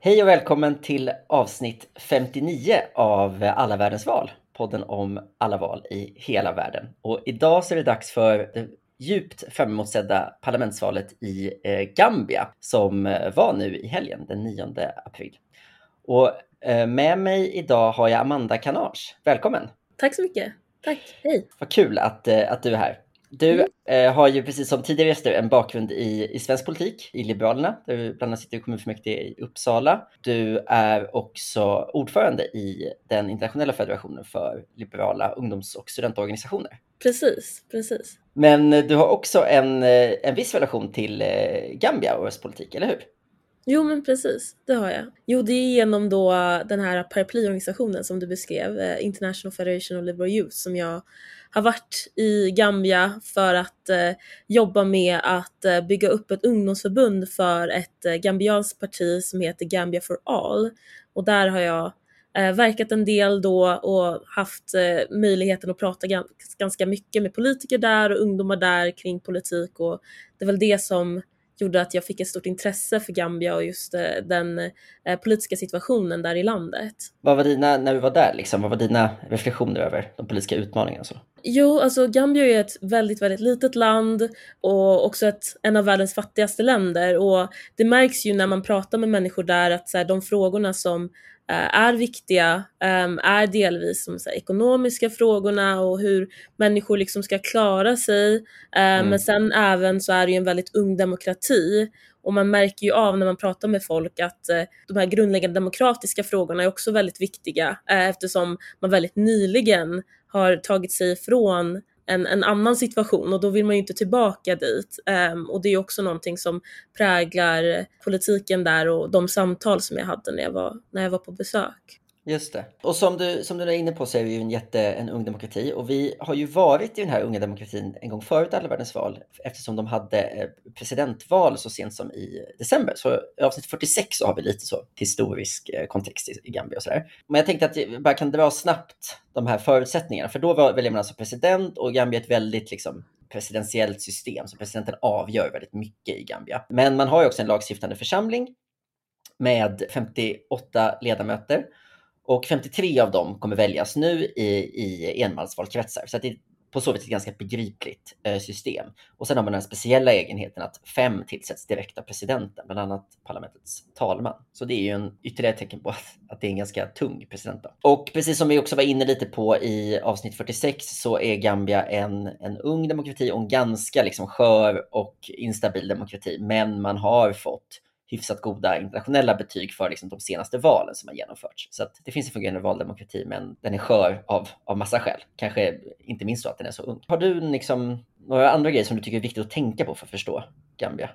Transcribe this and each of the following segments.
Hej och välkommen till avsnitt 59 av Alla världens val, podden om alla val i hela världen. Och idag så är det dags för det djupt framemotsedda parlamentsvalet i eh, Gambia som eh, var nu i helgen, den 9 april. Och eh, med mig idag har jag Amanda Kanage. Välkommen! Tack så mycket! Tack, hej! Vad kul att, att du är här. Du mm. eh, har ju precis som tidigare gäster en bakgrund i, i svensk politik, i Liberalerna, där du bland annat sitter i kommunfullmäktige i Uppsala. Du är också ordförande i den internationella federationen för liberala ungdoms och studentorganisationer. Precis, precis. Men du har också en, eh, en viss relation till eh, Gambia och östpolitik, eller hur? Jo men precis, det har jag. Jo det är genom då äh, den här paraplyorganisationen som du beskrev, äh, International Federation of Liberal Youth, som jag har varit i Gambia för att eh, jobba med att eh, bygga upp ett ungdomsförbund för ett eh, gambianskt parti som heter Gambia for All. Och där har jag eh, verkat en del då och haft eh, möjligheten att prata ganska mycket med politiker där och ungdomar där kring politik och det är väl det som gjorde att jag fick ett stort intresse för Gambia och just eh, den eh, politiska situationen där i landet. Vad var dina, när du var där, liksom, vad var dina reflektioner över de politiska utmaningarna? Så? Jo, alltså Gambia är ett väldigt, väldigt litet land och också ett, en av världens fattigaste länder och det märks ju när man pratar med människor där att så här, de frågorna som är viktiga ehm, är delvis de så ekonomiska frågorna och hur människor liksom ska klara sig. Eh, mm. Men sen även så är det ju en väldigt ung demokrati och man märker ju av när man pratar med folk att eh, de här grundläggande demokratiska frågorna är också väldigt viktiga eftersom man väldigt nyligen har tagit sig ifrån en, en annan situation och då vill man ju inte tillbaka dit. Um, och det är också någonting som präglar politiken där och de samtal som jag hade när jag var, när jag var på besök. Just det. Och som du, som du är inne på så är vi ju en jätte, en ung demokrati och vi har ju varit i den här unga demokratin en gång förut alla världens val eftersom de hade eh, presidentval så sent som i december. Så i avsnitt 46 så har vi lite så historisk eh, kontext i, Gambia och sådär. Men jag tänkte att vi bara kan dra snabbt de här förutsättningarna för då väljer man alltså president och Gambia är ett väldigt liksom presidentiellt system så presidenten avgör väldigt mycket i Gambia. Men man har ju också en lagstiftande församling med 58 ledamöter och 53 av dem kommer väljas nu i, i enmansvalkretsar. Så det är på så vis ett ganska begripligt eh, system. Och sen har man den speciella egenheten att fem tillsätts direkt av presidenten, bland annat parlamentets talman. Så det är ju en ytterligare tecken på att, att det är en ganska tung president. Då. Och precis som vi också var inne lite på i avsnitt 46 så är Gambia en, en ung demokrati och en ganska liksom skör och instabil demokrati. Men man har fått hyfsat goda internationella betyg för liksom de senaste valen som har genomförts. Så det finns en fungerande valdemokrati, men den är skör av, av massa skäl. Kanske inte minst så att den är så ung. Har du liksom några andra grejer som du tycker är viktigt att tänka på för att förstå Gambia?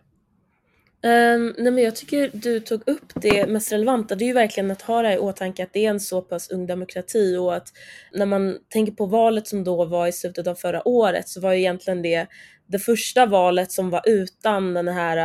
Um, nej men jag tycker du tog upp det mest relevanta, det är ju verkligen att ha det i åtanke att det är en så pass ung demokrati och att när man tänker på valet som då var i slutet av förra året så var ju egentligen det det första valet som var utan den här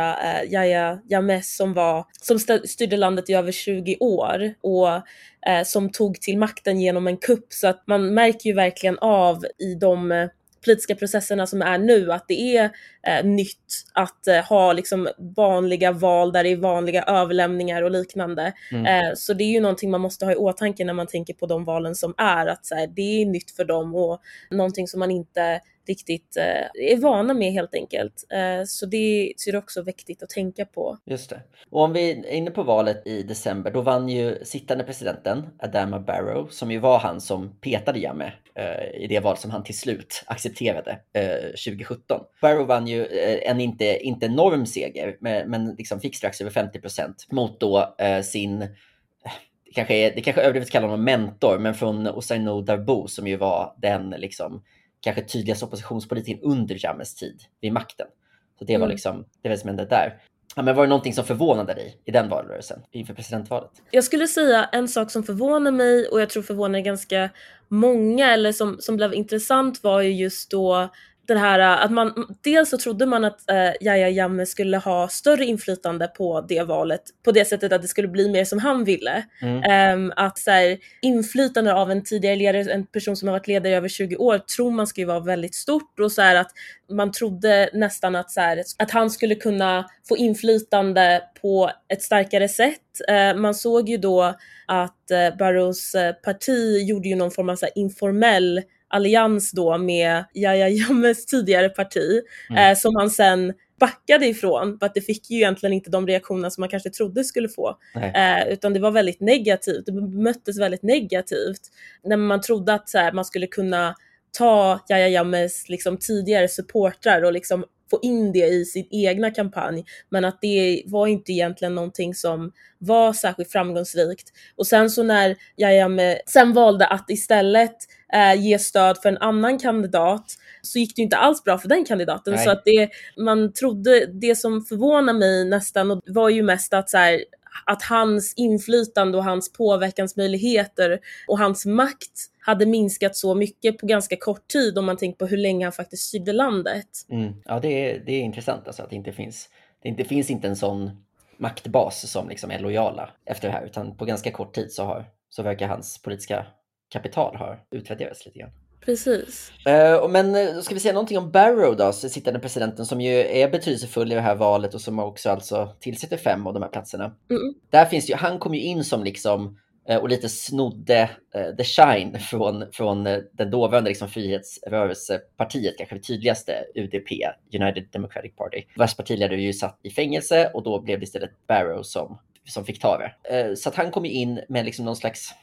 uh, Yahya Jammeh som, var, som styrde landet i över 20 år och uh, som tog till makten genom en kupp så att man märker ju verkligen av i de politiska processerna som är nu, att det är eh, nytt att eh, ha liksom vanliga val där det är vanliga överlämningar och liknande. Mm. Eh, så det är ju någonting man måste ha i åtanke när man tänker på de valen som är, att så här, det är nytt för dem och någonting som man inte riktigt eh, är vana med helt enkelt. Eh, så det är också viktigt att tänka på. Just det. Och om vi är inne på valet i december, då vann ju sittande presidenten Adama Barrow, som ju var han som petade Jammeh eh, i det val som han till slut accepterade eh, 2017. Barrow vann ju eh, en inte, inte enorm seger, men, men liksom fick strax över 50 procent mot då eh, sin det kanske är, det kanske är överdrivet att kalla honom mentor, men från Ousseynou Darbo som ju var den liksom kanske tydligaste oppositionspolitiken under Jammehs tid vid makten. Så det var mm. liksom det var som hände där. Ja, men var det någonting som förvånade dig i den valrörelsen inför presidentvalet? Jag skulle säga en sak som förvånar mig och jag tror förvånar ganska många eller som, som blev intressant var ju just då den här att man, dels så trodde man att eh, Yahya Jammeh skulle ha större inflytande på det valet på det sättet att det skulle bli mer som han ville. Mm. Um, att så här, inflytande av en tidigare ledare, en person som har varit ledare i över 20 år, tror man ska ju vara väldigt stort och så här, att man trodde nästan att, så här, att han skulle kunna få inflytande på ett starkare sätt. Uh, man såg ju då att uh, Barrows uh, parti gjorde ju någon form av så informell allians då med Yahya Jammehs tidigare parti mm. eh, som han sen backade ifrån för att det fick ju egentligen inte de reaktioner som man kanske trodde skulle få. Eh, utan det var väldigt negativt, det bemöttes väldigt negativt. När man trodde att så här, man skulle kunna ta Yahya Jammehs liksom, tidigare supportrar och liksom få in det i sin egna kampanj, men att det var inte egentligen någonting som var särskilt framgångsrikt. Och sen så när Yahya sen valde att istället eh, ge stöd för en annan kandidat så gick det inte alls bra för den kandidaten. Nej. Så att det, man trodde, det som förvånar mig nästan var ju mest att så här, att hans inflytande och hans påverkansmöjligheter och hans makt hade minskat så mycket på ganska kort tid om man tänker på hur länge han faktiskt styrde landet. Mm. Ja, det är, det är intressant alltså att det inte finns, det inte finns inte en sån maktbas som liksom är lojala efter det här, utan på ganska kort tid så, har, så verkar hans politiska kapital ha utvärderats lite grann. Precis. Uh, men eh, ska vi säga någonting om Barrow då, sittande presidenten som ju är betydelsefull i det här valet och som också alltså tillsätter fem av de här platserna. Mm. Där finns ju, han kom ju in som liksom uh, och lite snodde uh, the shine från, från den dåvarande liksom, frihetsrörelsepartiet, kanske det tydligaste, UDP, United Democratic Party, vars partiledare ju satt i fängelse och då blev det istället Barrow som, som fick ta det. så att han kom ju in med liksom någon slags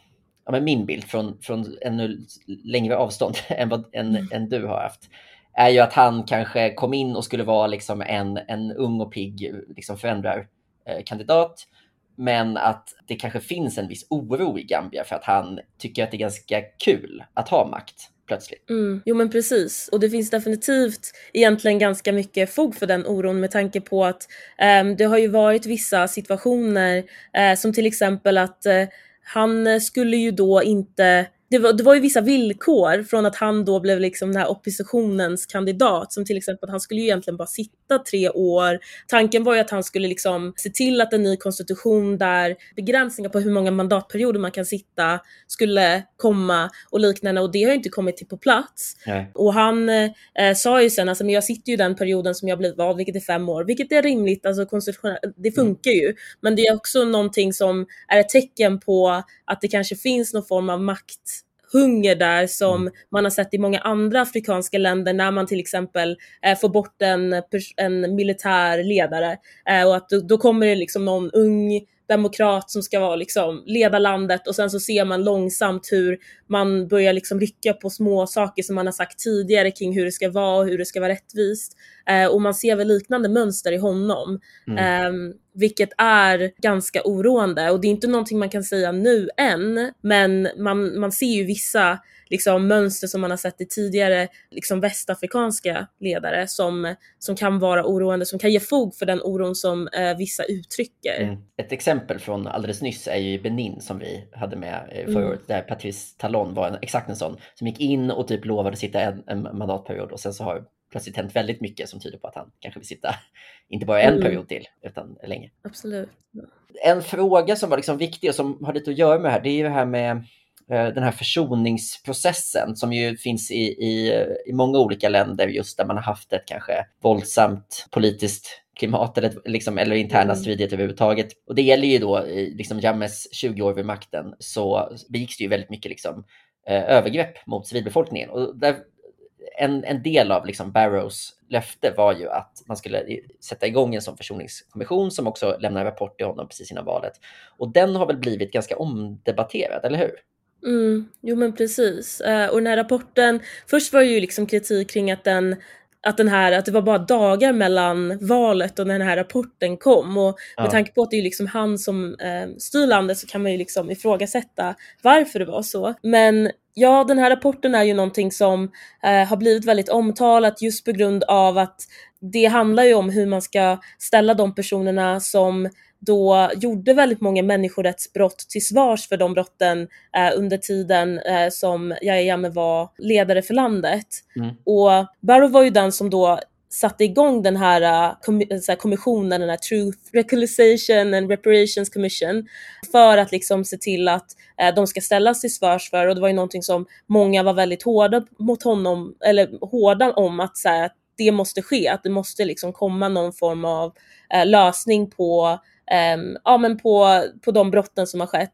ja, men min bild från, från ännu längre avstånd än vad än, mm. än du har haft är ju att han kanske kom in och skulle vara liksom en, en ung och pigg liksom förändrarkandidat. Eh, men att det kanske finns en viss oro i Gambia för att han tycker att det är ganska kul att ha makt plötsligt. Mm. Jo men precis, och det finns definitivt egentligen ganska mycket fog för den oron med tanke på att um, det har ju varit vissa situationer uh, som till exempel att uh, han eh, skulle ju då inte det var, det var ju vissa villkor från att han då blev liksom den här oppositionens kandidat som till exempel att han skulle ju egentligen bara sitta tre år. Tanken var ju att han skulle liksom se till att en ny konstitution där begränsningar på hur många mandatperioder man kan sitta skulle komma och liknande och det har inte kommit till på plats. Nej. Och han eh, sa ju sen, alltså men jag sitter ju den perioden som jag blivit vald, vilket är fem år, vilket är rimligt, alltså konstitutionellt, det funkar mm. ju. Men det är också någonting som är ett tecken på att det kanske finns någon form av makt hunger där som mm. man har sett i många andra afrikanska länder när man till exempel eh, får bort en, en militär ledare eh, och att då, då kommer det liksom någon ung demokrat som ska vara liksom leda landet och sen så ser man långsamt hur man börjar liksom rycka på små saker som man har sagt tidigare kring hur det ska vara och hur det ska vara rättvist. Eh, och man ser väl liknande mönster i honom. Mm. Eh, vilket är ganska oroande och det är inte någonting man kan säga nu än, men man, man ser ju vissa liksom, mönster som man har sett i tidigare liksom, västafrikanska ledare som, som kan vara oroande, som kan ge fog för den oron som eh, vissa uttrycker. Mm. Ett exempel från alldeles nyss är ju Benin som vi hade med eh, förra mm. året, där Patrice Talon var en, exakt en sån som gick in och typ lovade sitta en, en mandatperiod och sen så har plötsligt hänt väldigt mycket som tyder på att han kanske vill sitta inte bara en mm. period till utan länge. Absolut. En fråga som var liksom viktig och som har lite att göra med det här, det är ju det här med den här försoningsprocessen som ju finns i, i, i många olika länder just där man har haft ett kanske våldsamt politiskt klimat eller, liksom, eller interna mm. stridigheter överhuvudtaget. Och det gäller ju då liksom Jammehs 20 år vid makten så begicks det ju väldigt mycket liksom, eh, övergrepp mot civilbefolkningen. Och där, en, en del av liksom Barrows löfte var ju att man skulle sätta igång en sån försoningskommission som också lämnar en rapport till honom precis innan valet. Och den har väl blivit ganska omdebatterad, eller hur? Mm, jo men precis. Uh, och den här rapporten, först var det ju liksom kritik kring att den att, den här, att det var bara dagar mellan valet och när den här rapporten kom. Och med ja. tanke på att det är liksom han som eh, styr landet så kan man ju liksom ifrågasätta varför det var så. Men ja, den här rapporten är ju någonting som eh, har blivit väldigt omtalat just på grund av att det handlar ju om hur man ska ställa de personerna som då gjorde väldigt många människorättsbrott till svars för de brotten eh, under tiden eh, som Yahya Jammeh var ledare för landet. Mm. Och Barrow var ju den som då satte igång den här, uh, kom, så här kommissionen, den här Truth Reconciliation and Reparations Commission för att liksom se till att uh, de ska ställas till svars för och det var ju någonting som många var väldigt hårda mot honom, eller hårda om att, så här, att det måste ske, att det måste liksom komma någon form av uh, lösning på, um, ja, men på, på de brotten som har skett.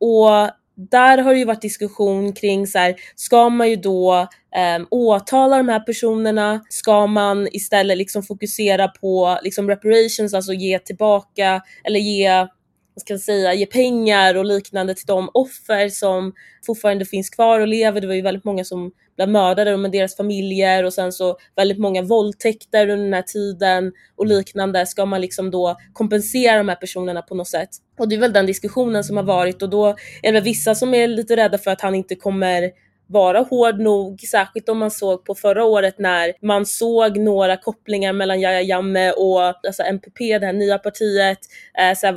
Och där har det ju varit diskussion kring så här, ska man ju då eh, åtala de här personerna? Ska man istället liksom fokusera på liksom reparations, alltså ge tillbaka eller ge vad ska jag säga, ge pengar och liknande till de offer som fortfarande finns kvar och lever. Det var ju väldigt många som blev mördade med deras familjer och sen så väldigt många våldtäkter under den här tiden och liknande. Ska man liksom då kompensera de här personerna på något sätt? Och det är väl den diskussionen som har varit och då är det väl vissa som är lite rädda för att han inte kommer vara hård nog, särskilt om man såg på förra året när man såg några kopplingar mellan Yahya Jammeh och alltså MPP, det här nya partiet. Eh, så här,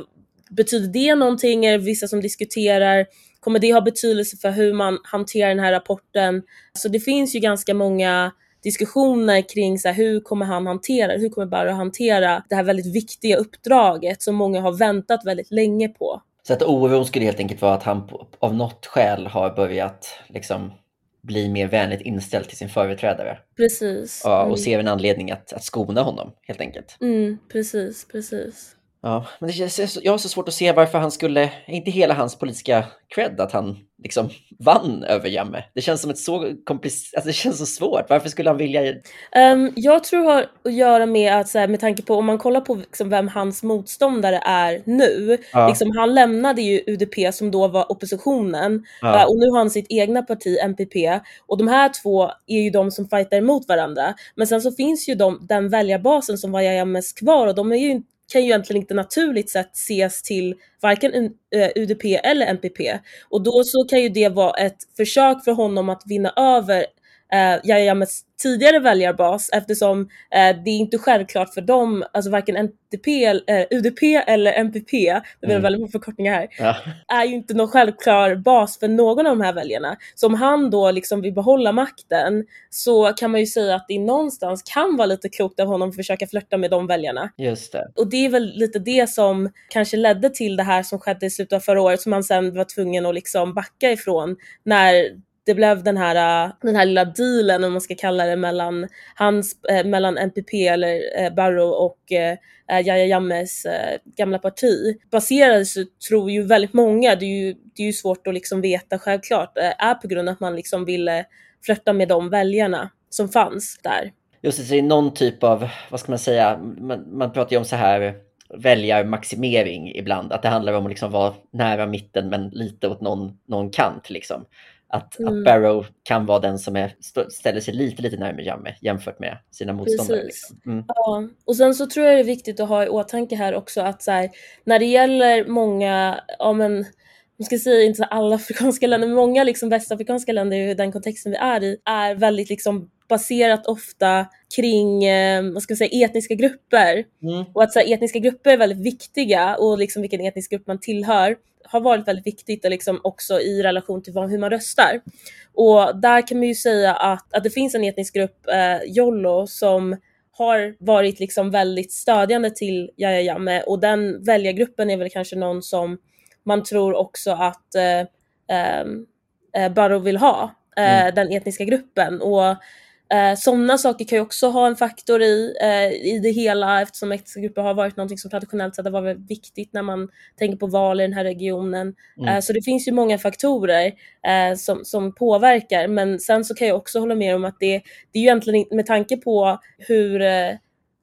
betyder det någonting? Är det vissa som diskuterar? Kommer det ha betydelse för hur man hanterar den här rapporten? Så det finns ju ganska många diskussioner kring så här, hur kommer han hantera, hur kommer Barrow hantera det här väldigt viktiga uppdraget som många har väntat väldigt länge på. Så att oron skulle helt enkelt vara att han av något skäl har börjat liksom bli mer vänligt inställd till sin företrädare. Precis. Ja, och mm. ser en anledning att, att skona honom helt enkelt. Mm, precis, precis. Ja, men det känns, jag har så svårt att se varför han skulle, inte hela hans politiska cred att han liksom vann över Jamme. Det känns som ett så komplicerat, alltså det känns så svårt. Varför skulle han vilja? Um, jag tror det har att göra med att så här, med tanke på om man kollar på liksom, vem hans motståndare är nu. Ja. Liksom, han lämnade ju UDP som då var oppositionen ja. uh, och nu har han sitt egna parti MPP och de här två är ju de som fightar emot varandra. Men sen så finns ju de, den väljarbasen som var Jammes kvar och de är ju kan ju egentligen inte naturligt sett ses till varken eh, UDP eller MPP. Och då så kan ju det vara ett försök för honom att vinna över eh, Yahyames tidigare väljarbas eftersom eh, det är inte självklart för dem, alltså varken NTP, eh, UDP eller MPP, det är mm. väldigt många förkortningar här, ja. är ju inte någon självklar bas för någon av de här väljarna. Så om han då liksom vill behålla makten så kan man ju säga att det någonstans kan vara lite klokt av honom att försöka flörta med de väljarna. Just det. Och det är väl lite det som kanske ledde till det här som skedde i slutet av förra året som han sen var tvungen att liksom backa ifrån när det blev den här, äh, den här lilla dealen, om man ska kalla det, mellan, hans, eh, mellan NPP eller eh, Barrow och eh, Yahya Jammes eh, gamla parti. Baserades, tror ju väldigt många, det är ju, det är ju svårt att liksom veta självklart, eh, är på grund av att man liksom ville flörta med de väljarna som fanns där. Just det, så det är någon typ av, vad ska man säga, man, man pratar ju om så här väljarmaximering ibland, att det handlar om att liksom vara nära mitten men lite åt någon, någon kant. Liksom. Att, mm. att Barrow kan vara den som är, ställer sig lite, lite närmare Jamme jämfört med sina motståndare. Liksom. Mm. Ja, och sen så tror jag det är viktigt att ha i åtanke här också att så här, när det gäller många, ja men man ska säga inte alla afrikanska länder, men många liksom västafrikanska länder i den kontexten vi är i, är väldigt liksom baserat ofta kring eh, vad ska jag säga, etniska grupper. Mm. Och att så här, etniska grupper är väldigt viktiga och liksom vilken etnisk grupp man tillhör har varit väldigt viktigt liksom också i relation till hur man röstar. Och där kan man ju säga att, att det finns en etnisk grupp, eh, Jollo, som har varit liksom väldigt stödjande till Yahya Jammeh och den väljargruppen är väl kanske någon som man tror också att eh, eh, eh Barrow vill ha, eh, mm. den etniska gruppen. Och Eh, Sådana saker kan ju också ha en faktor i, eh, i det hela eftersom äktenskapsgrupper har varit något som traditionellt sett har varit viktigt när man tänker på val i den här regionen. Mm. Eh, så det finns ju många faktorer eh, som, som påverkar men sen så kan jag också hålla med om att det, det är ju egentligen med tanke på hur eh,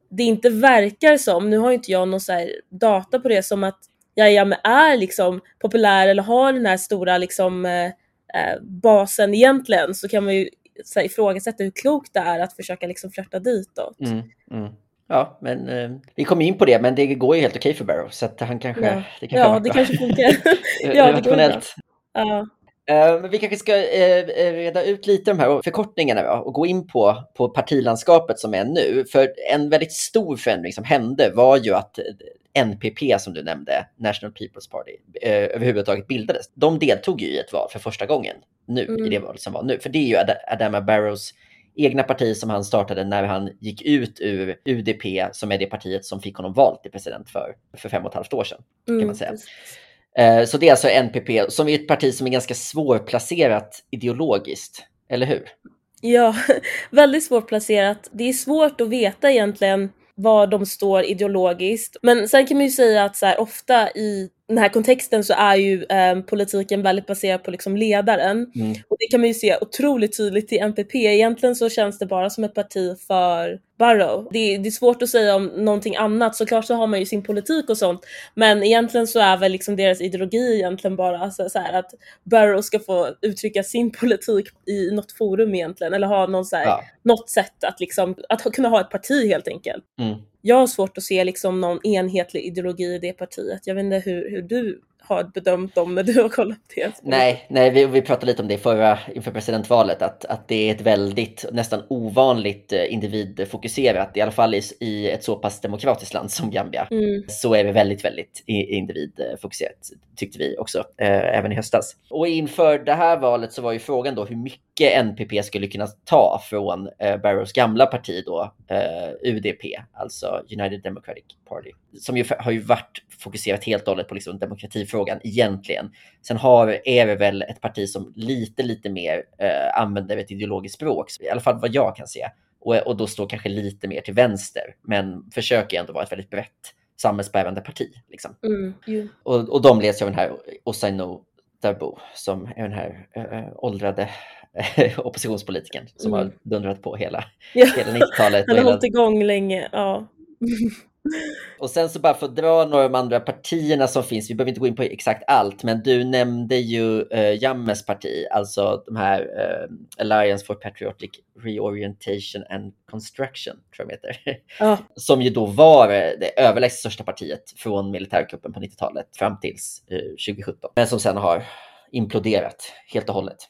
det inte verkar som, nu har inte jag någon så data på det, som att Yahya är liksom populär eller har den här stora liksom eh, basen egentligen så kan man ju så här, ifrågasätta hur klokt det är att försöka liksom flörta ditåt. Mm, mm. Ja, men eh, vi kommer in på det, men det går ju helt okej för Barrow så att han kanske... Ja, det kanske, ja, det kanske funkar. ja, det går bra. Ja. Uh, vi kanske ska uh, reda ut lite de här förkortningarna och gå in på, på partilandskapet som är nu. För en väldigt stor förändring som hände var ju att NPP som du nämnde, National People's Party, eh, överhuvudtaget bildades. De deltog ju i ett val för första gången nu, mm. i det valet som var nu. För det är ju Ad Adama Barrows egna parti som han startade när han gick ut ur UDP, som är det partiet som fick honom valt till president för, för fem och ett halvt år sedan. Kan man mm, säga. Mm. Så det är alltså NPP, som är ett parti som är ganska svårplacerat ideologiskt, eller hur? Ja, väldigt svårplacerat. Det är svårt att veta egentligen var de står ideologiskt. Men sen kan man ju säga att så här, ofta i den här kontexten så är ju eh, politiken väldigt baserad på liksom ledaren. Mm. Och det kan man ju se otroligt tydligt i NPP. Egentligen så känns det bara som ett parti för Barrow. Det, det, är svårt att säga om någonting annat. Såklart så har man ju sin politik och sånt. Men egentligen så är väl liksom deras ideologi egentligen bara alltså, så här, att Barrow ska få uttrycka sin politik i något forum egentligen. Eller ha någon så här, ja. något sätt att, liksom, att kunna ha ett parti helt enkelt. Mm jag har svårt att se liksom någon enhetlig ideologi i det partiet. Jag vet inte hur, hur du har bedömt dem när du har kollat det? Nej, nej vi, vi pratade lite om det förra, inför presidentvalet, att, att det är ett väldigt, nästan ovanligt eh, individfokuserat, i alla fall i, i ett så pass demokratiskt land som Gambia, mm. så är det väldigt, väldigt individfokuserat, tyckte vi också, eh, även i höstas. Och inför det här valet så var ju frågan då hur mycket NPP skulle kunna ta från eh, Barrows gamla parti då, eh, UDP, alltså United Democratic Party, som ju har ju varit fokuserat helt och hållet på liksom demokratifrågan egentligen. Sen har, är det väl ett parti som lite, lite mer eh, använder ett ideologiskt språk, i alla fall vad jag kan se. Och, och då står kanske lite mer till vänster, men försöker ändå vara ett väldigt brett samhällsbärande parti. Liksom. Mm, yeah. och, och de leds av den här Osaino Darbo som är den här äh, åldrade äh, oppositionspolitikern som mm. har dundrat på hela, ja. hela 90-talet. Han har hållit igång länge, ja. Och sen så bara för att dra några av de andra partierna som finns, vi behöver inte gå in på exakt allt, men du nämnde ju uh, Jammes parti, alltså de här uh, Alliance for Patriotic Reorientation and Construction, tror jag de heter. Ja. Som ju då var det överlägset största partiet från militärkuppen på 90-talet fram tills uh, 2017, men som sen har imploderat helt och hållet.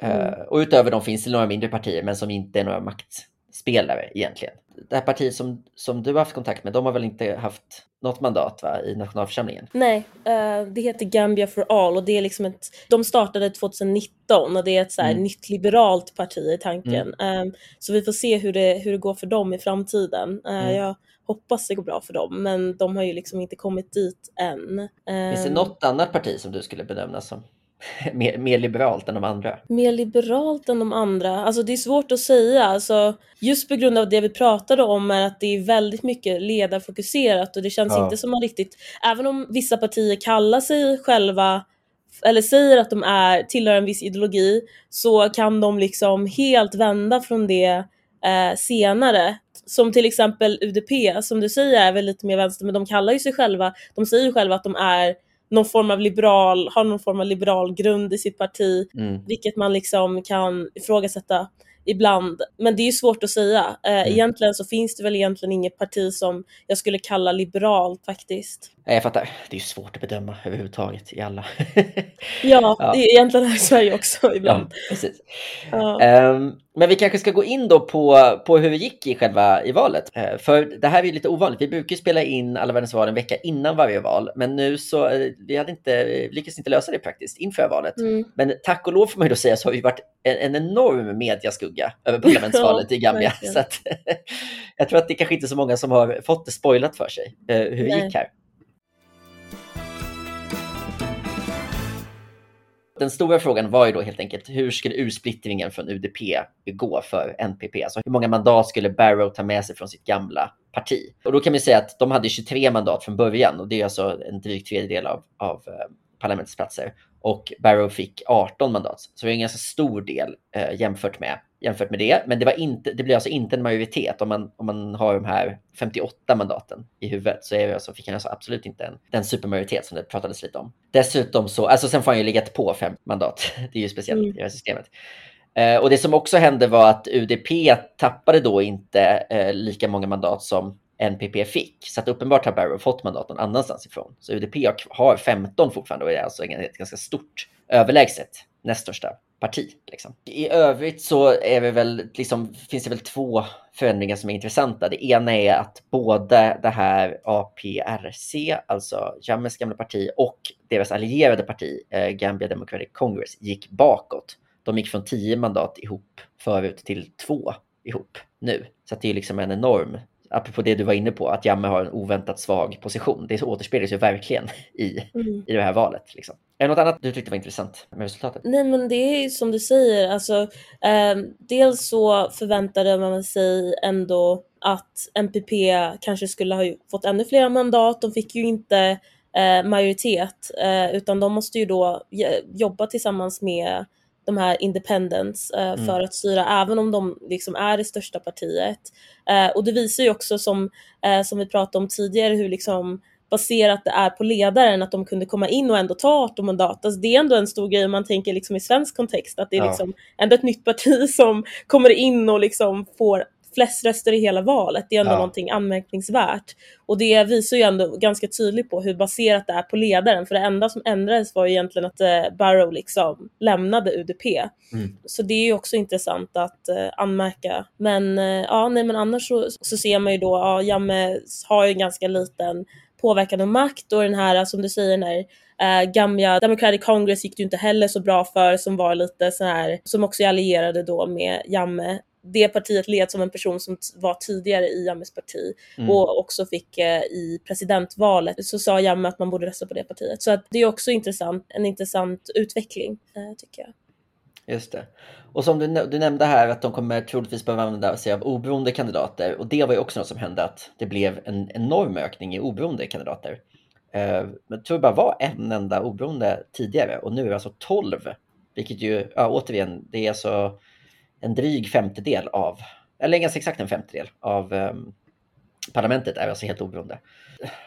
Mm. och utöver dem finns det några mindre partier, men som inte är några makt spelare egentligen. Det här partiet som, som du har haft kontakt med, de har väl inte haft något mandat va, i nationalförsamlingen? Nej, uh, det heter Gambia for all och det är liksom ett, de startade 2019 och det är ett så här mm. nytt liberalt parti i tanken. Mm. Um, så vi får se hur det, hur det går för dem i framtiden. Uh, mm. Jag hoppas det går bra för dem, men de har ju liksom inte kommit dit än. Finns det ehm. något annat parti som du skulle bedöma som mer, mer, liberalt än de andra? Mer liberalt än de andra? Alltså det är svårt att säga. Alltså, just på grund av det vi pratade om är att det är väldigt mycket ledarfokuserat och det känns ja. inte som man riktigt, även om vissa partier kallar sig själva eller säger att de är, tillhör en viss ideologi så kan de liksom helt vända från det eh, senare. Som till exempel UDP, som du säger är väl lite mer vänster men de kallar ju sig själva, de säger ju själva att de är någon form av liberal, har någon form av liberal grund i sitt parti, mm. vilket man liksom kan ifrågasätta ibland. Men det är ju svårt att säga. Eh, mm. Egentligen så finns det väl egentligen inget parti som jag skulle kalla liberalt faktiskt. Jag fattar. Det är svårt att bedöma överhuvudtaget i alla. ja, ja, det är egentligen här i Sverige också ibland. Ja, precis. Ja. Um, men vi kanske ska gå in då på, på hur det gick i själva i valet. Uh, för det här är ju lite ovanligt. Vi brukar spela in alla världens val en vecka innan varje val. Men nu så uh, vi hade inte, lyckades inte lösa det praktiskt inför valet. Mm. Men tack och lov får man ju då säga så har vi varit en, en enorm mediaskugga över parlamentsvalet i Gambia. Så att, jag tror att det kanske inte är så många som har fått det spoilat för sig uh, hur det gick här. Den stora frågan var ju då helt enkelt hur skulle ursplittringen från UDP gå för NPP? Alltså hur många mandat skulle Barrow ta med sig från sitt gamla parti? Och då kan man säga att de hade 23 mandat från början och det är alltså en dryg tredjedel av, av eh, parlamentsplatser. Och Barrow fick 18 mandat, så det är en ganska stor del eh, jämfört med jämfört med det. Men det, var inte, det blir alltså inte en majoritet. Om man, om man har de här 58 mandaten i huvudet så, är det, alltså, fick han alltså absolut inte en, den supermajoritet som det pratades lite om. Dessutom så, alltså sen får han ju legat på fem mandat. Det är ju speciellt mm. i det här systemet. Eh, och det som också hände var att UDP tappade då inte eh, lika många mandat som NPP fick. Så att uppenbart har Barrow fått mandat någon annanstans ifrån. Så UDP har 15 fortfarande och är alltså ett ganska stort överlägset näst största parti. Liksom. I övrigt så är vi väl, liksom, finns det väl två förändringar som är intressanta. Det ena är att både det här APRC, alltså Jammes gamla parti, och deras allierade parti, eh, Gambia Democratic Congress, gick bakåt. De gick från tio mandat ihop förut till två ihop nu. Så det är liksom en enorm apropå det du var inne på, att Jamme har en oväntat svag position. Det återspeglas ju verkligen i, mm. i det här valet. Liksom. Är det något annat du tyckte var intressant med resultatet? Nej men det är som du säger, alltså, eh, dels så förväntade man sig ändå att MPP kanske skulle ha fått ännu fler mandat. De fick ju inte eh, majoritet eh, utan de måste ju då jobba tillsammans med de här independents eh, mm. för att styra, även om de liksom är det största partiet. Eh, och det visar ju också som, eh, som vi pratade om tidigare hur liksom baserat det är på ledaren, att de kunde komma in och ändå ta 18 mandat. Alltså det är ändå en stor grej om man tänker liksom i svensk kontext, att det är ja. liksom ändå ett nytt parti som kommer in och liksom får flest röster i hela valet. Det är ändå ja. någonting anmärkningsvärt. Och det visar ju ändå ganska tydligt på hur baserat det är på ledaren. För det enda som ändrades var ju egentligen att eh, Barrow liksom lämnade UDP. Mm. Så det är ju också intressant att eh, anmärka. Men eh, ja, nej men annars så, så ser man ju då, ja, Jamme har ju en ganska liten påverkan och makt och den här, som du säger, den här Uh, Gambia Democratic Congress gick det ju inte heller så bra för som var lite så här som också är allierade då med Jamme det partiet leds som en person som var tidigare i Jammes parti mm. och också fick eh, i presidentvalet så sa Jamme att man borde rösta på det partiet. Så att det är också intressant, en intressant utveckling eh, tycker jag. Just det. Och som du, du nämnde här att de kommer troligtvis behöva använda sig av oberoende kandidater och det var ju också något som hände att det blev en enorm ökning i oberoende kandidater. Eh, men jag tror det bara var en enda oberoende tidigare och nu är det alltså 12. Vilket ju, ja, återigen, det är alltså en dryg femtedel av, eller ganska exakt en femtedel av um, parlamentet är alltså helt oberoende.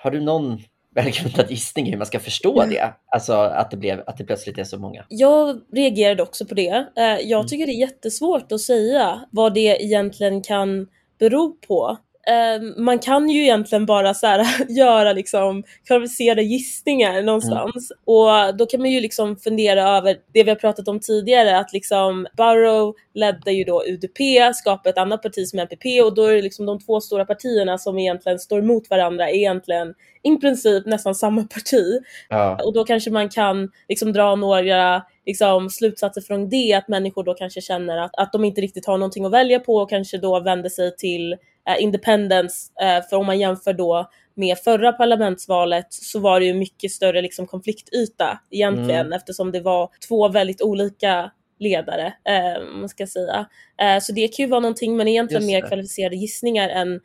Har du någon välgrundad gissning hur man ska förstå mm. det? Alltså att det, blev, att det plötsligt är så många. Jag reagerade också på det. Eh, jag mm. tycker det är jättesvårt att säga vad det egentligen kan bero på. Ehm, man kan ju egentligen bara så här, göra liksom kvalificerade gissningar någonstans mm. och då kan man ju liksom fundera över det vi har pratat om tidigare att liksom Burrow ledde ju då UDP, skapade ett annat parti som MPP och då är det liksom de två stora partierna som egentligen står emot varandra är egentligen i princip nästan samma parti. Ja. Och då kanske man kan liksom dra några liksom, slutsatser från det, att människor då kanske känner att, att de inte riktigt har någonting att välja på och kanske då vänder sig till eh, independence. Eh, för om man jämför då med förra parlamentsvalet så var det ju mycket större liksom, konfliktyta egentligen mm. eftersom det var två väldigt olika ledare, eh, man ska säga. Eh, så det kan ju vara någonting, men egentligen mer kvalificerade gissningar än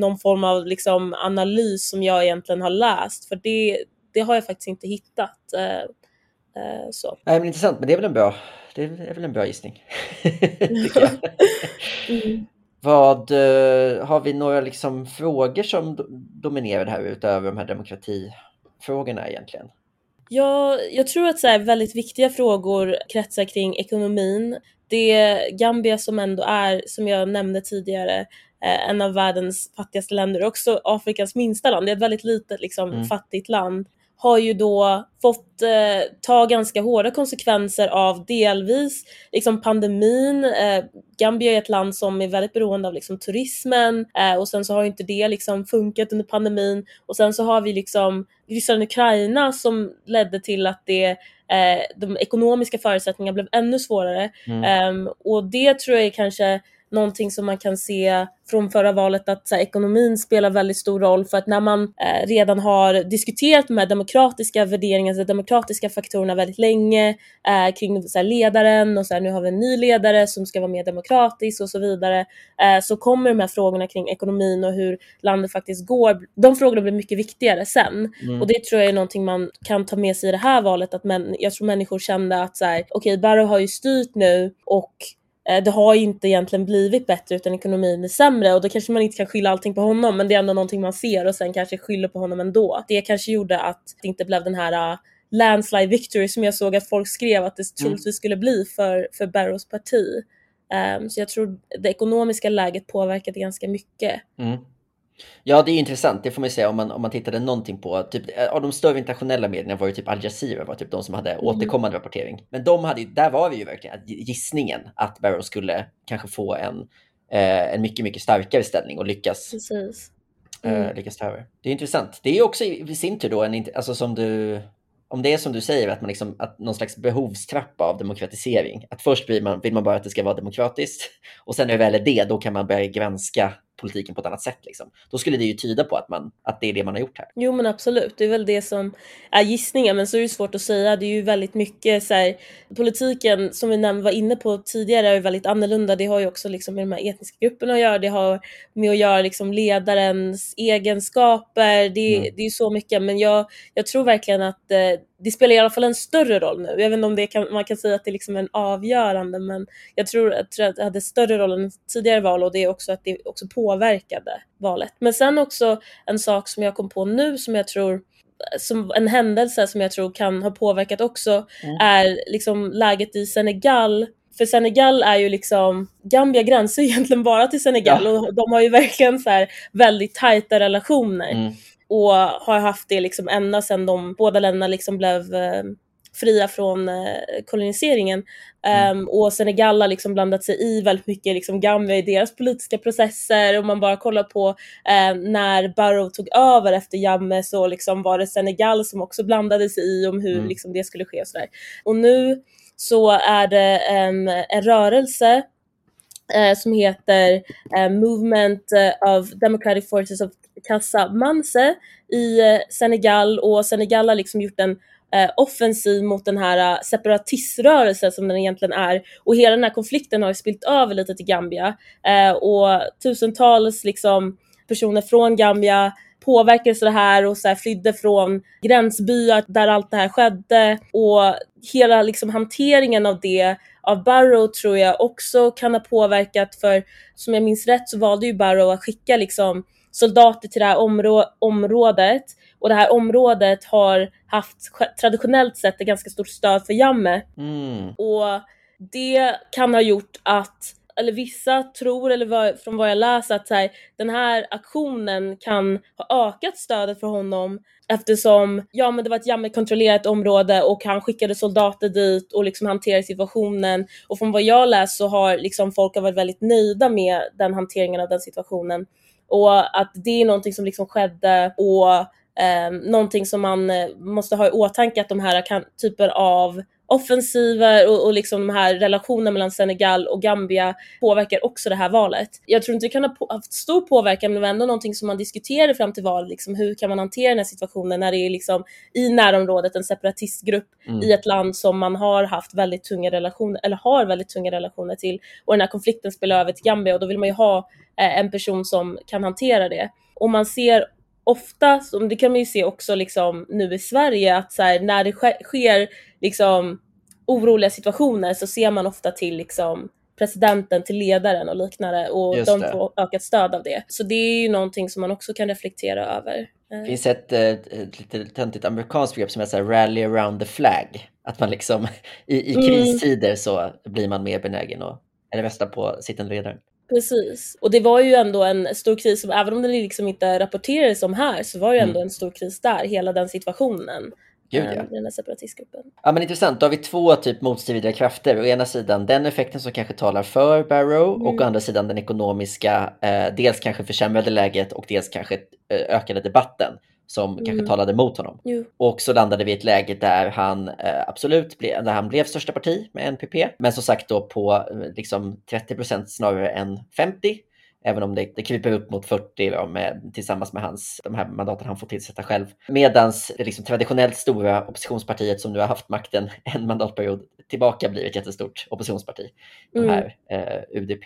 någon form av liksom, analys som jag egentligen har läst, för det, det har jag faktiskt inte hittat. Eh, eh så. Nej, men intressant, men det är väl en bra, det är väl en bra gissning. mm. Vad, eh, har vi några liksom frågor som dominerar det här utöver de här demokratifrågorna egentligen? Ja, jag tror att så här, väldigt viktiga frågor kretsar kring ekonomin. Det Gambia som ändå är, som jag nämnde tidigare, eh, en av världens fattigaste länder och också Afrikas minsta land. Det är ett väldigt litet liksom, mm. fattigt land har ju då fått eh, ta ganska hårda konsekvenser av delvis liksom pandemin. Eh, Gambia är ett land som är väldigt beroende av liksom, turismen eh, och sen så har inte det liksom funkat under pandemin och sen så har vi liksom Ryssland och Ukraina som ledde till att det eh, de ekonomiska förutsättningarna blev ännu svårare mm. Ehm, och det tror jag är kanske någonting som man kan se från förra valet att så här, ekonomin spelar väldigt stor roll för att när man eh, redan har diskuterat de här demokratiska värderingarna, de demokratiska faktorerna väldigt länge eh, kring så här, ledaren och så här, nu har vi en ny ledare som ska vara mer demokratisk och så vidare eh, så kommer de här frågorna kring ekonomin och hur landet faktiskt går, de frågorna blir mycket viktigare sen mm. och det tror jag är någonting man kan ta med sig i det här valet att men, jag tror människor kände att så här, okej okay, Barrow har ju styrt nu och det har inte egentligen blivit bättre utan ekonomin är sämre och då kanske man inte kan skylla allting på honom men det är ändå någonting man ser och sen kanske skyller på honom ändå. Det kanske gjorde att det inte blev den här uh, landslide victory som jag såg att folk skrev att det mm. troligtvis skulle bli för, för Barrows parti. Um, så jag tror det ekonomiska läget påverkade ganska mycket. Mm. Ja, det är intressant. Det får man säga om man, om man tittade någonting på. Typ, eh, av de större internationella medierna var ju typ Al Jazeera var typ de som hade mm. återkommande rapportering. Men de hade, där var det ju verkligen gissningen att Barrow skulle kanske få en, eh, en mycket, mycket starkare ställning och lyckas. Precis. Eh, mm. Lyckas ta över. Det är intressant. Det är också i sin tur då en, alltså som du, om det är som du säger, att man liksom, att någon slags behovstrappa av demokratisering. Att först vill man, vill man bara att det ska vara demokratiskt och sen när det väl är det, då kan man börja granska politiken på ett annat sätt. Liksom. Då skulle det ju tyda på att, man, att det är det man har gjort här. Jo men absolut, det är väl det som är gissningen men så är det svårt att säga. Det är ju väldigt mycket så här, politiken som vi var inne på tidigare är väldigt annorlunda. Det har ju också liksom med de här etniska grupperna att göra. Det har med att göra liksom ledarens egenskaper. Det, mm. det är ju så mycket men jag, jag tror verkligen att eh, det spelar i alla fall en större roll nu. Jag vet inte om det kan, man kan säga att det är liksom en avgörande men jag tror, jag tror att det hade större roll än tidigare val och det är också att det också påverkade valet. Men sen också en sak som jag kom på nu som jag tror som en händelse som jag tror kan ha påverkat också mm. är liksom läget i Senegal för Senegal är ju liksom, Gambia gränsar egentligen bara till Senegal ja. och de har ju verkligen så här väldigt tajta relationer. Mm och har haft det liksom ända sedan de båda länderna liksom blev eh, fria från eh, koloniseringen. Mm. Um, och Senegal har liksom blandat sig i väldigt mycket liksom Gambia i deras politiska processer. Om man bara kollar på uh, när Barrow tog över efter Jammeh så liksom var det Senegal som också blandade sig i om hur mm. liksom, det skulle ske och sådär. Och nu så är det um, en rörelse eh, som heter eh, Movement eh, of Democratic Forces of Casamance i eh, Senegal. Och Senegal har liksom gjort en eh, offensiv mot den här eh, separatiströrelsen som den egentligen är. Och hela den här konflikten har ju spilt över lite till Gambia. Eh, och tusentals liksom personer från Gambia påverkades det här och så här flydde från gränsbyar där allt det här skedde och hela liksom hanteringen av det av Barrow tror jag också kan ha påverkat för som jag minns rätt så valde ju Barrow att skicka liksom soldater till det här områ området och det här området har haft traditionellt sett ett ganska stort stöd för Jamme. Mm. Och det kan ha gjort att eller vissa tror, eller vad, från vad jag läser, att så här, den här aktionen kan ha ökat stödet för honom eftersom ja, men det var ett Jamme-kontrollerat område och han skickade soldater dit och liksom hanterade situationen. Och från vad jag läst så har liksom folk varit väldigt nöjda med den hanteringen av den situationen. Och att det är någonting som liksom skedde och eh, någonting som man eh, måste ha i åtanke att de här kan, typer av offensiver och, och liksom de här relationerna mellan Senegal och Gambia påverkar också det här valet. Jag tror inte det kan ha haft stor påverkan men det var ändå någonting som man diskuterade fram till valet, liksom, hur kan man hantera den här situationen när det är liksom i närområdet en separatistgrupp mm. i ett land som man har haft väldigt tunga relationer, eller har väldigt tunga relationer till och den här konflikten spelar över till Gambia och då vill man ju ha eh, en person som kan hantera det. Och man ser ofta, det kan man ju se också liksom nu i Sverige, att så här, när det sker liksom oroliga situationer så ser man ofta till liksom presidenten, till ledaren och liknande och Just de det. får ökat stöd av det. Så det är ju någonting som man också kan reflektera över. Det finns ett, ett, eh, ett lite töntigt amerikanskt begrepp som heter rally around the flag. Att man liksom i, i mm. kristider mm. så blir man mer benägen att rösta på sittande ledaren. Precis. Och det var ju ändå en stor kris, som, även om den liksom inte rapporterades om här, så var det ändå mm. en stor kris där, hela den situationen. Gud, ja. Den här separatistgruppen. Ja men intressant, då har vi två typ motstridiga krafter. Å ena sidan den effekten som kanske talar för Barrow mm. och å andra sidan den ekonomiska, eh, dels kanske försämrade läget och dels kanske eh, ökade debatten som mm. kanske talade mot honom. Jo. Och så landade vi i ett läge där han eh, absolut ble, där han blev största parti med NPP, men som sagt då på eh, liksom 30 procent snarare än 50. Även om det, det kryper upp mot 40 då, med, tillsammans med hans, de här mandaten han får tillsätta själv. Medans det liksom traditionellt stora oppositionspartiet som nu har haft makten en mandatperiod tillbaka blir ett jättestort oppositionsparti. De mm. här eh, UDP.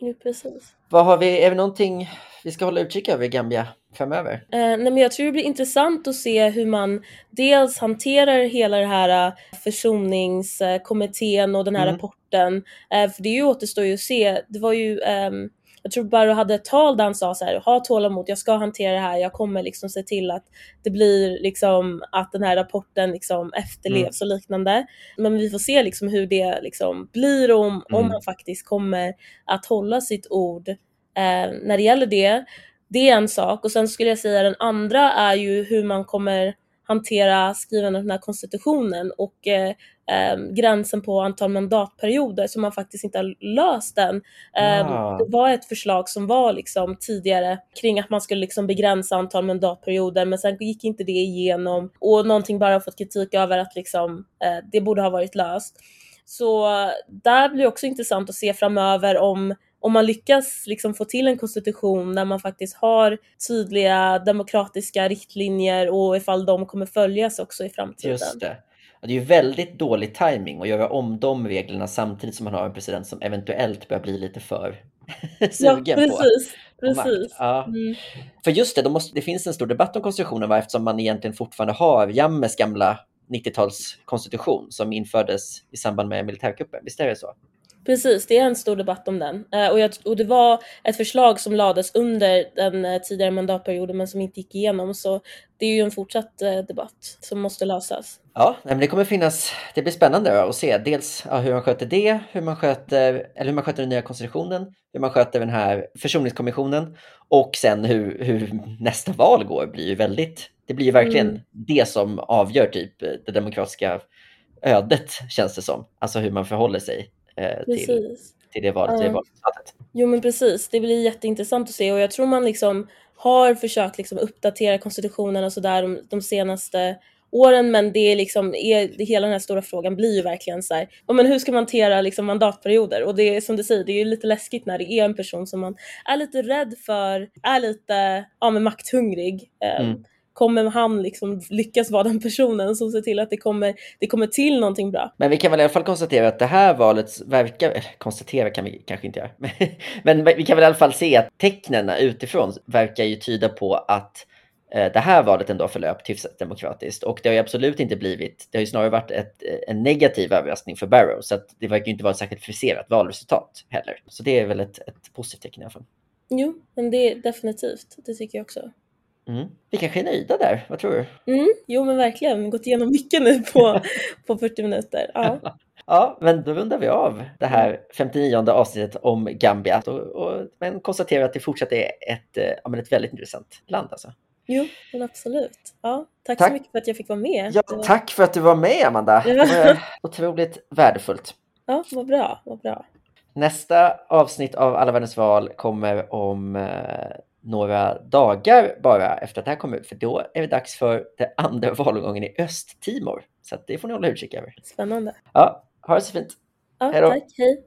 Jo, precis. Vad har vi, är det någonting vi ska hålla utkik över i Gambia framöver? Eh, nej, men jag tror det blir intressant att se hur man dels hanterar hela det här uh, försoningskommittén och den här mm. rapporten. Eh, för det är ju återstår ju att se. Det var ju um, jag tror Barrow hade ett tal där han sa så här, ha tålamod, jag ska hantera det här, jag kommer liksom se till att det blir liksom att den här rapporten liksom efterlevs mm. och liknande. Men vi får se liksom hur det liksom blir om, mm. om han faktiskt kommer att hålla sitt ord eh, när det gäller det. det är en sak och sen skulle jag säga den andra är ju hur man kommer hantera skrivandet av den här konstitutionen och eh, eh, gränsen på antal mandatperioder så man faktiskt inte har löst den. Eh, Ah. Det var ett förslag som var liksom tidigare kring att man skulle liksom begränsa antal mandatperioder men sen gick inte det igenom och någonting bara fått kritik över att liksom, eh, det borde ha varit löst. Så där blir det också intressant att se framöver om om man lyckas liksom få till en konstitution där man faktiskt har tydliga demokratiska riktlinjer och ifall de kommer följas också i framtiden. Just det. Det är ju väldigt dålig timing att göra om de reglerna samtidigt som man har en president som eventuellt börjar bli lite för Ja, sugen på precis. på precis. Ja. Mm. För just det, då måste, det finns en stor debatt om konstitutionen va? eftersom man egentligen fortfarande har Jammes gamla 90-talskonstitution som infördes i samband med militärkuppen. Visst är det så? Precis, det är en stor debatt om den. Eh, och, jag, och det var ett förslag som lades under den eh, tidigare mandatperioden men som inte gick igenom. Så det är ju en fortsatt eh, debatt som måste lösas. Ja, men det kommer finnas, det blir spännande att se dels hur man sköter det, hur man sköter, eller hur man sköter den nya konstitutionen, hur man sköter den här försoningskommissionen och sen hur, hur nästa val går blir ju väldigt, det blir ju verkligen Mm. det som avgör typ det demokratiska ödet känns det som, alltså hur man förhåller sig eh, till, Precis. till det valet, det Ja. valresultatet. Jo men precis, det blir jätteintressant att se och jag tror man liksom har försökt liksom uppdatera konstitutionen och sådär de, de senaste åren men det är liksom, är, det, hela den här stora frågan blir ju verkligen så här, men hur ska man hantera liksom mandatperioder? Och det är som du säger, det är ju lite läskigt när det är en person som man är lite rädd för, är lite, ja men makthungrig. Eh, Mm. Kommer han liksom lyckas vara den personen som ser till att det kommer, det kommer till någonting bra? Men vi kan väl i alla fall konstatera att det här valet verkar, eller konstatera kan vi kanske inte göra, men vi kan väl i alla fall se att tecknen utifrån verkar ju tyda på att eh, det här valet ändå förlöpt hyfsat demokratiskt och det har ju absolut inte blivit, det har ju snarare varit ett, en negativ överraskning för Barrow så att det verkar ju inte vara ett särskilt friserat valresultat heller. Så det är väl ett, ett positivt tecken i alla fall. Jo, men det är definitivt, det tycker jag också. Mm. Vi kanske är nöjda där, vad tror du? Mm, jo men verkligen, gått igenom mycket nu på, på 40 minuter. Ja. Ja, men då rundar vi av det här 59 avsnittet om Gambia och, och, men konstaterar att det fortsatt är ett, eh, ja, men ett väldigt intressant land. Alltså. Jo, men absolut. Ja, tack, Tack. så mycket för att jag fick vara med. Ja, var- tack för att du var med Amanda. Det var otroligt värdefullt. Ja, vad bra, vad bra. Nästa avsnitt av Alla världens val kommer om eh, några dagar bara efter att det här kommer ut. För då är det dags för den andra valomgången i Östtimor. Så det får ni hålla utkik över. Spännande. Ja, ha det så fint. Ja, Hej då. tack, hej.